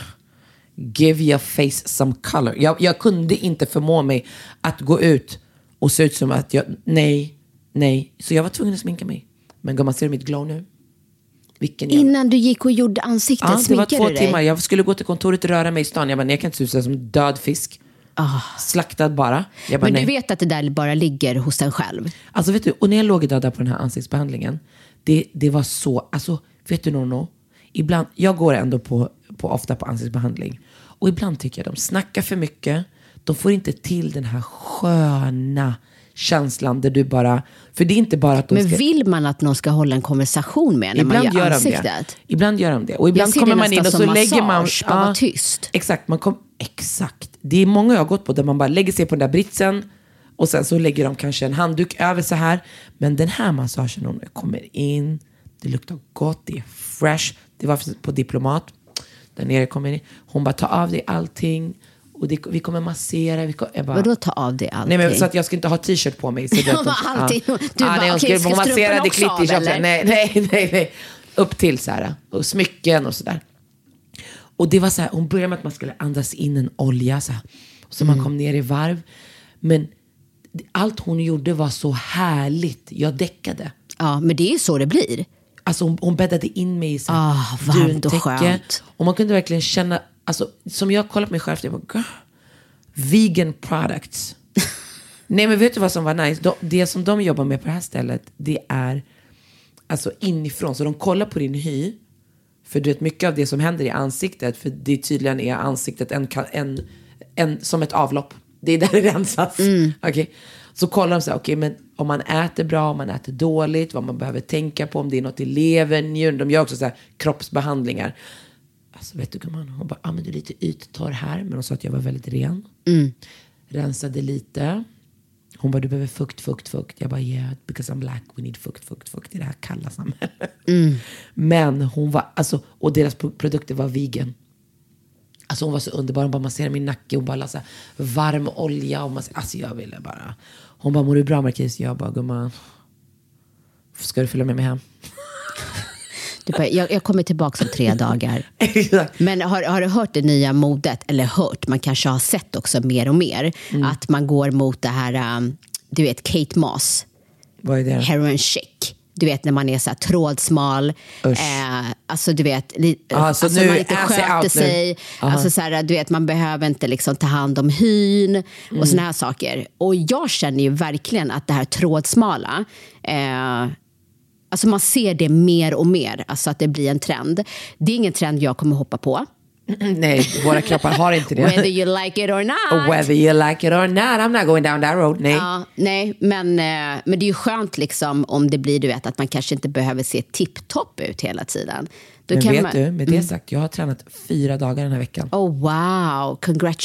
give your face some color. Jag, jag kunde inte förmå mig att gå ut och se ut som att jag, nej, nej. Så jag var tvungen att sminka mig. Men gumman, ser du mitt glow nu? Vilken jävla- Innan du gick och gjorde ansiktet, Ja, det var sminkade två du dig? timmar. Jag skulle gå till kontoret och röra mig i stan. Jag bara, nej, jag kan inte se ut som en död fisk. Slaktad bara. Bara. Men nej. du vet att det där bara ligger hos en själv? Alltså vet du, och när jag låg idag där på den här ansiktsbehandlingen. Det, det var så, alltså vet du Nono? Ibland, jag går ändå på, på, ofta på ansiktsbehandling. Och ibland tycker jag de snackar för mycket. De får inte till den här sköna känslan där du bara, för det är inte bara att de Men ska... vill man att någon ska hålla en konversation med när man gör gör de ansiktet? det. Ibland gör de det. Och ibland kommer man in och så lägger man... vara tyst. Exakt, man kom, exakt. Det är många jag har gått på där man bara lägger sig på den där britsen och sen så lägger de kanske en handduk över så här. Men den här massagen, jag kommer in, det luktar gott, det är fresh. Det var på Diplomat, där nere kommer in. Hon bara, ta av dig allting. Och det, vi kommer massera. Vi kommer, jag bara, Vadå ta av dig allting? Nej men så att jag ska inte ha t-shirt på mig. Så men allting. Du bara, nej, hon okej, hon ska strumporna också av, eller? Nej, nej, nej, nej. Upp till så här. Och smycken och sådär. Och det var så här, hon började med att man skulle andas in en olja så här. Så Mm. man kom ner i varv. Men allt hon gjorde var så härligt. Jag däckade. Ja, men det är så det blir. Alltså hon, hon bäddade in mig i så här Ah, varmt och skönt. Och man kunde verkligen känna, alltså, som jag kollat på mig själv, jag bara, "Girl, vegan products. Nej men vet du vad som var nice? De, det som de jobbar med på det här stället, det är alltså inifrån. Så de kollar på din hy. För du vet mycket av det som händer i ansiktet, för det tydligen är ansiktet en, en, en, som ett avlopp. Det är där det rensas. Okej. Så kollar de så här, okej men om man äter bra, om man äter dåligt, vad man behöver tänka på, om det är något i levern, njuren. De gör också så här kroppsbehandlingar. Alltså vet du gumman, hon bara, ah, men du är lite yttorr här. Men hon sa att jag var väldigt ren. Rensade lite. Hon bara, du behöver fukt, fukt, fukt. Jag bara, yeah, because I'm black, we need fukt, fukt, fukt i det här kalla samhället. Men hon var, alltså, och deras pro- produkter var vegan. Alltså hon var så underbar, hon bara masserade min nacke, hon bara la så här varm olja. Och mass- alltså jag ville bara. Hon bara, mår du bra Marquis? Jag bara, gumman. Ska du följa med mig hem? Bara, jag, jag kommer tillbaka om tre dagar. Men har, har du hört det nya modet, eller hört, man kanske har sett också mer och mer, Mm. att man går mot det här, um, du vet Kate Moss, Vad är det? heroin chic. Du vet när man är så här trådsmal. Eh, alltså du vet, li, Ah, så alltså nu man inte sköter sig. Alltså så här, du vet, man behöver inte liksom ta hand om hyn Mm. och såna här saker. Och jag känner ju verkligen att det här trådsmala, eh, alltså man ser det mer och mer, alltså att det blir en trend. Det är ingen trend jag kommer hoppa på. Nej, våra kroppar har inte det. Whether you like it or not. Whether you like it or not, I'm not going down that road. Nej. Ja, nej, men, eh, men det är ju skönt liksom om det blir du vet, att man kanske inte behöver se tipptopp ut hela tiden. Då Men vet man, Mm. du, med det sagt, jag har tränat fyra dagar den här veckan. Oh wow,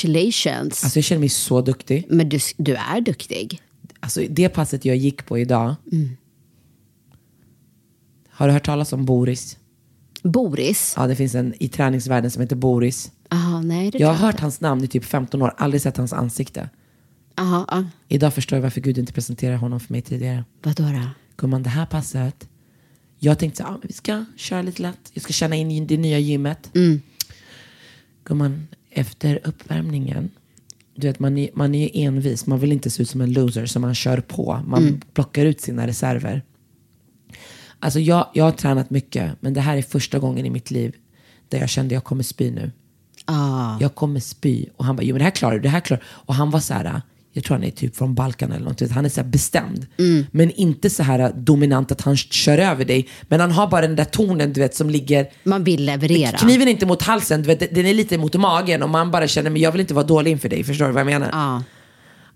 congratulations. Alltså jag känner mig så duktig. men du, du är duktig. Alltså det passet jag gick på idag. Mm. Har du hört talas om Boris? Boris? Ja, det finns en i träningsvärlden som heter Boris. Aha, nej, det Jag har hört hans namn i typ 15 år, aldrig sett hans ansikte. Aha, ja. Idag förstår jag varför Gud inte presenterade honom för mig tidigare. Vadå då? Gumman, det här passet. Jag tänkte så ah, vi ska köra lite lätt. Jag ska känna in det nya gymmet. Gumman, efter uppvärmningen. Du vet, man är, man är ju envis. Man vill inte se ut som en loser. Så man kör på. Man plockar ut sina reserver. Alltså jag, jag har tränat mycket. Men det här är första gången i mitt liv. Där jag kände jag kommer spy nu. Ah. Jag kommer spy. Och han bara, jo men det här klarar du. Det här klarar. Och han var så här, jag tror han är typ från Balkan eller något. Han är så här bestämd. Men inte så här dominant att han kör över dig. Men han har bara den där tonen du vet som ligger Man vill leverera. Kniven är inte mot halsen, du vet, den är lite mot magen och man bara känner, men jag vill inte vara dålig inför dig, förstår du vad jag menar? Ja.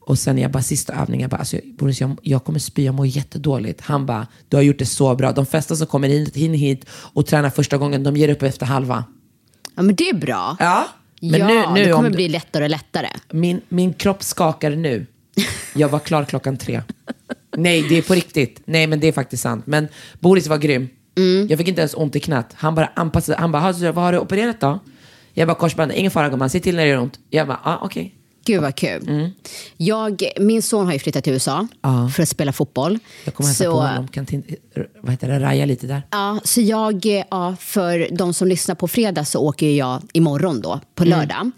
Och sen jag bara, sista övningen, jag bara, alltså, Boris, jag, jag kommer spy, jag mår jättedåligt. Han bara, du har gjort det så bra. De flesta som kommer hit, in hit och tränar första gången, de ger upp efter halva. ja, men det är bra. Ja, men ja, nu, nu det kommer om, bli lättare och lättare. min, min kropp skakar nu. Jag var klar klockan tre. Nej, det är på riktigt. Nej, men det är faktiskt sant. Men Boris var grym. Jag fick inte ens ont i knät. Han bara anpassade. Han bara, "Har du- vad har du opererat då? Jag bara, korsband. Ingen fara gumman, se till när det gör ont. Jag bara, ah, okej. Gud vad kul. Jag, min son har ju flyttat till USA Mm. Ja. för att spela fotboll. Jag kommer hälsa Så- på honom. Kan vad heter det, raja lite där. Ja, så jag, eh, ja, för de som lyssnar på fredag så åker jag imorgon då, på Mm. lördag.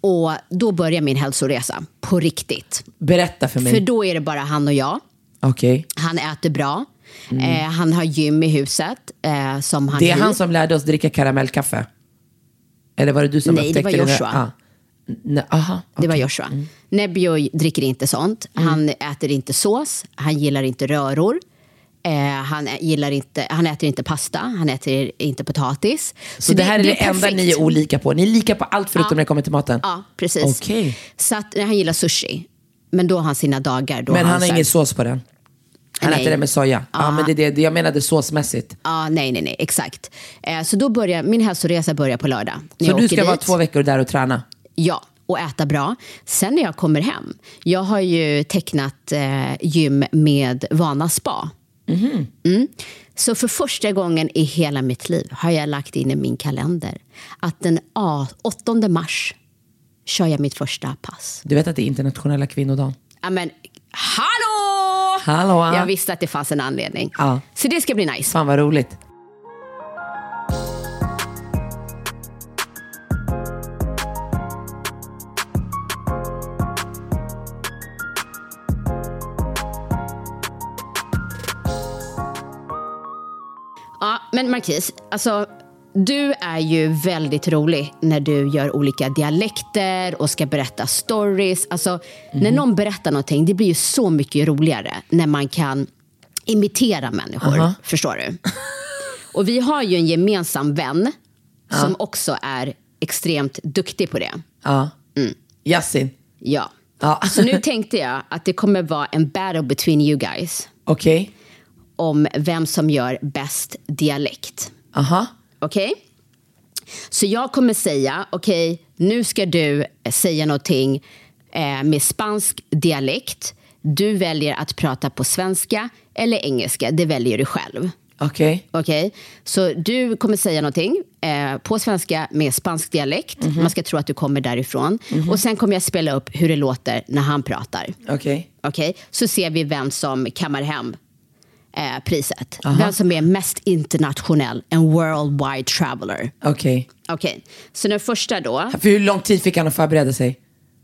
Och då börjar min hälsoresa, på riktigt. Berätta för mig. För då är det bara han och jag. Okej. Han äter bra. Eh, han har gym i huset eh, som han Mm. Det är hyr. han som lärde oss dricka karamellkaffe? Eller var det du som Nej, det upptäckte var där? Joshua. Ah. Nej, aha, Det var. Joshua. Nebbio dricker inte sånt. Mm. Han äter inte sås. Han gillar inte röror. Eh, han, gillar inte, han äter inte pasta. Han äter inte potatis. Så, det, här är det, enda perfekt. ni är olika på? Ni är lika på allt förutom när det kommer till maten? Ja, precis. Okej. Så att, nej, han gillar sushi. Men då har han sina dagar. Då Men han så har ingen sås på den? Han Nej. äter det med soja? Ja, Ja. men det det jag menade såsmässigt. Ja, nej, nej, nej, exakt. Eh, så då börjar, min hälsoresa börjar på lördag. Så du ska vara dit. två veckor där och träna? Ja, och äta bra. Sen när jag kommer hem, jag har ju tecknat eh, gym med Vana Spa. Mhm. Mm. Så för första gången i hela mitt liv har jag lagt in i min kalender att den ah, 8 mars kör jag mitt första pass. Du vet att det är internationella kvinnodagen? Ja, men hallå! Hallå! Jag visste att det fanns en anledning. Ja. Så det ska bli nice. Fan vad roligt. Men Marquis, alltså du är ju väldigt rolig när du gör olika dialekter och ska berätta stories. Alltså, Mhm. När någon berättar någonting, det blir ju så mycket roligare när man kan imitera människor. Förstår du? Och vi har ju en gemensam vän som också är extremt duktig på det. Ja. Yasin? Ja. Ja. Så nu tänkte jag att det kommer vara en battle between you guys Okej. Om vem som gör bäst dialekt. Aha. Okej? Så jag kommer säga, okej, nu ska du säga någonting eh, med spansk dialekt. Du väljer att prata på svenska eller engelska. Det väljer du själv. Okej. Okej, så du kommer säga någonting eh, på svenska med spansk dialekt. Mhm. Man ska tro att du kommer därifrån. Och sen kommer jag spela upp hur det låter när han pratar. Okej. Okej, så ser vi vem som kammar hem eh, priset. Vem som är mest internationell, en worldwide traveler. Okej. Okej, så den första då, För hur lång tid fick han att förbereda sig?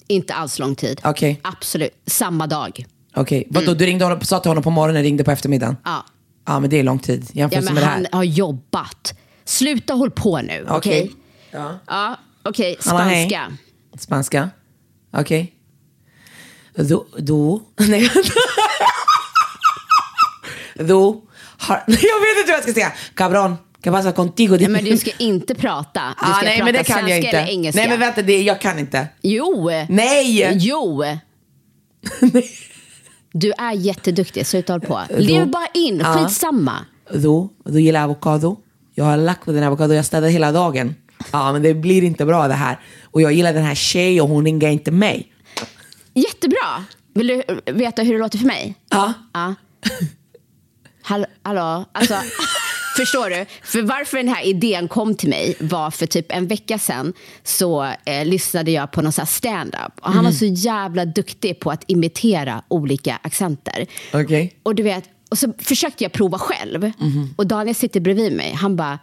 inte alls lång tid. Okej. Absolut, samma dag. Okej. Vadå, du ringde honom, sa till honom på morgonen, ringde på eftermiddagen? Ja. Ja, men det är lång tid. Ja, Jämfört men med det här. han har jobbat. Sluta håll på nu, okej? Okej. Ja. Ja, okej, Hallå, hej. spanska. Spanska? Okej. Du, nej. Du har, jag vet inte hur jag ska säga. Cabron, que pasa contigo? Ja, men du ska inte prata. Du ska ah, nej, prata men det kan svenska jag inte. eller engelska. Nej, men vänta, det, jag kan inte. Jo! Nej! Jo! Du är jätteduktig, sluta håll på. Lev bara in, Ja. skitsamma. Du, du gillar avokado. Jag har lagt på den avokado, jag städade hela dagen. Ja, men det blir inte bra det här. Och jag gillar den här tjejen och hon ringer inte mig. Jättebra. Vill du veta hur det låter för mig? Ja. Ja. Hall hallå? Alltså, förstår du? För varför den här idén kom till mig var för typ en vecka sedan så eh, lyssnade jag på någon stand-up. Och han var så jävla duktig på att imitera olika accenter. Okej. Och du vet, och så försökte jag prova själv. Och Daniel sitter bredvid mig. Han bara,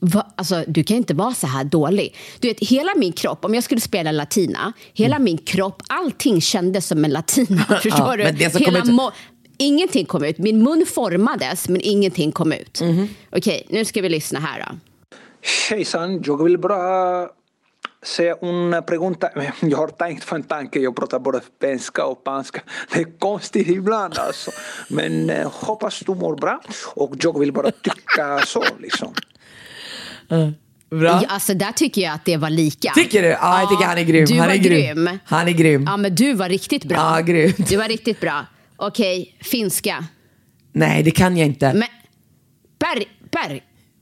Va, alltså, du kan inte vara så här dålig. Du vet, hela min kropp, om jag skulle spela latina, hela min kropp, allting kändes som en latina. Förstår Ja, du? hela ut- ingenting kom ut. Min mun formades, men ingenting kom ut. Mhm. Okej, nu ska vi lyssna här då. Hejsan, jag vill bara säga en pregunta. Jag har tänkt på en tanke, jag pratar både svenska och spanska. Det är konstigt ibland alltså. Men eh, hoppas du mår bra och jag vill bara tycka så liksom. Bra. Ja, alltså, där tycker jag att det var lika. Tycker du? Ja, jag tycker han är grym. Du han var är grym. Han är grym. Ja, men du var riktigt bra. Ja, grymt. Du var riktigt bra. Okej, finska. Nej, det kan jag inte. Men, Per, Per.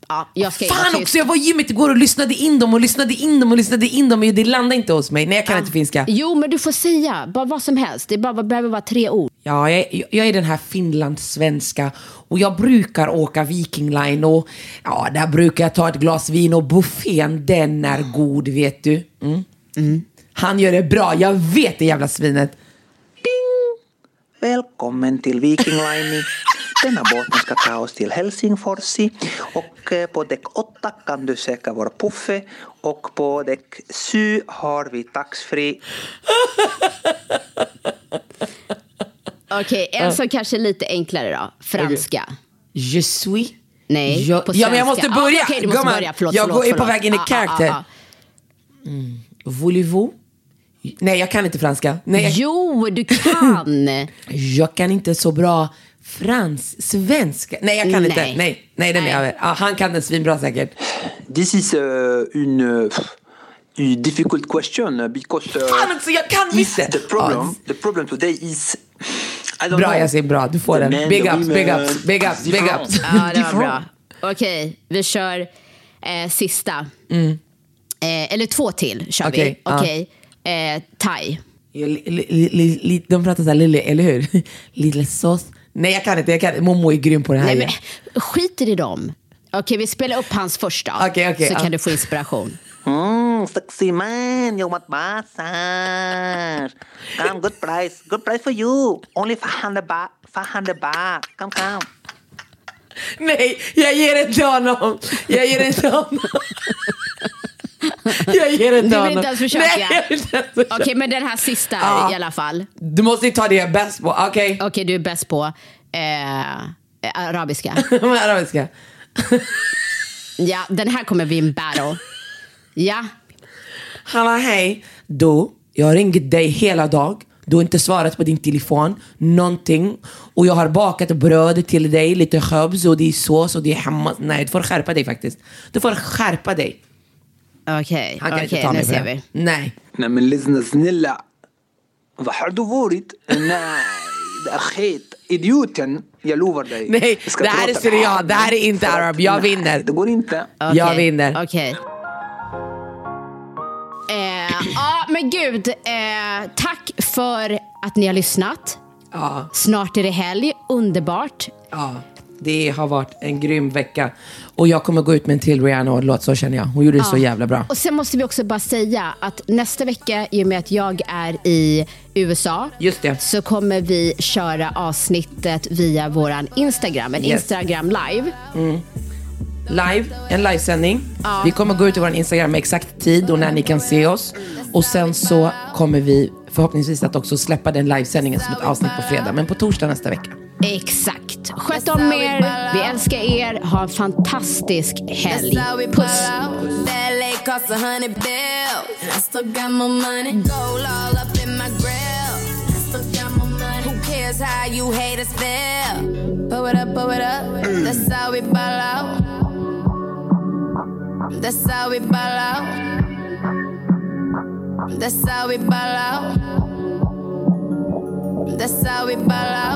Ja, jag ska Fan tyst. också, jag var i gymmet igår och lyssnade in dem och lyssnade in dem och lyssnade in dem. Men det landade inte hos mig. Nej, jag kan inte finska. Jo, men du får säga bara vad som helst. Det bara, behöver vara tre ord. Ja, jag, är- jag är den här finlandssvenska och jag brukar åka Viking Line och ja, där brukar jag ta ett glas vin och buffén, den är god, vet du. Mm. Han gör det bra, jag vet det jävla svinet. Välkommen till Viking Line. Denna båten ska ta oss till Helsingforsi och eh, på däck 8 kan du söka vår puffe och på däck 7 har vi taxfree. Okej, en som kanske är lite enklare då. Franska. Je suis. Nej, jag, på ja, men jag måste svenska. börja. Ah, du måste Gumman, börja. Förlåt, jag förlåt, går- är på förlåt. väg in i Ah, ah, character. ah, ah. Mm. Voulez-vous? Nej, jag kan inte franska. Nej, jag, Jo, du kan. jag kan inte så bra frans, svenska. Nej, jag kan inte. Nej. Nej, nej den är Nej. över. Ja, han kan den svinbra säkert. This is uh, une, uh, a difficult question uh, because uh, Fan också, jag kan det. the problem the problem today is I don't Bra know. Yasin, bra. Du får The den. Big ups, big ups, big ups, big ups. Ja, det var bra. Okej, vi kör eh, sista. Eh, eller två till kör Okej, vi. Okej. Eh, thai. Ja, li, li, li, de pratar såhär, lille, eller hur? Lille sås. Nej, jag kan inte. Jag kan, Momo är grym på det här. Nej, men, skiter i dem. Okej, vi spelar upp hans första. Okej, okej, så ja. kan du få inspiration. Mm, sexy man, yo mat massage. Come, good price, good price for you. Only 500 baht, 500 baht. Come, come. Nej, jag ger inte honom. Jag ger inte honom. Jag ger inte Du vill inte ens försöka? Nej. Okej, men den här sista Ja. i alla fall. Du måste ju ta det jag är bäst på. Okej. Okej, du är bäst på eh, arabiska. Okay. Arabiska. Ja, den här kommer bli en battle. Ja, Hallå, hej. Du, jag har ringt dig hela dag. Du har inte svarat på din telefon, någonting. Och jag har bakat bröd till dig, lite khubz och det är sås och det är hemma. Nej, du får skärpa dig faktiskt. Du får skärpa dig. Okej. Inte Okej, ta nu ser vi. Nej. Nej men lyssna snälla. Vad har du varit? Nej, det är skit. Idioten, jag lovar dig. Nej, det här är syrian, det här är inte arab. Jag nej, vinner. Det går inte. Okej, Jag vinner. Okej. Eh, ja, men gud. Eh, tack för att ni har lyssnat. Ja, Snart är det helg. Underbart. ja. Det har varit en grym vecka. Och jag kommer gå ut med en till Rihanna-låt, så känner jag. Hon gjorde det så jävla bra. Och sen måste vi också bara säga att nästa vecka, i och med att jag är i USA, Just det. så kommer vi köra avsnittet via våran Instagram, en Yes. Instagram live. Live, en livesändning. Vi kommer gå ut i vår Instagram med exakt tid och när ni kan se oss. Och sen så kommer vi förhoppningsvis att också släppa den livesändningen som ett avsnitt på fredag. Men på torsdag nästa vecka. Exakt. Sköt om er. Vi älskar er. Ha en fantastisk helg. Puss. Cost a hundred bills. I still got my money. Gold all up in my grill. I still got my money. Who cares how you haters feel? Blow it up, blow it up. That's how we ball out. That's how we ball out. That's how we ball out. That's how we ball out.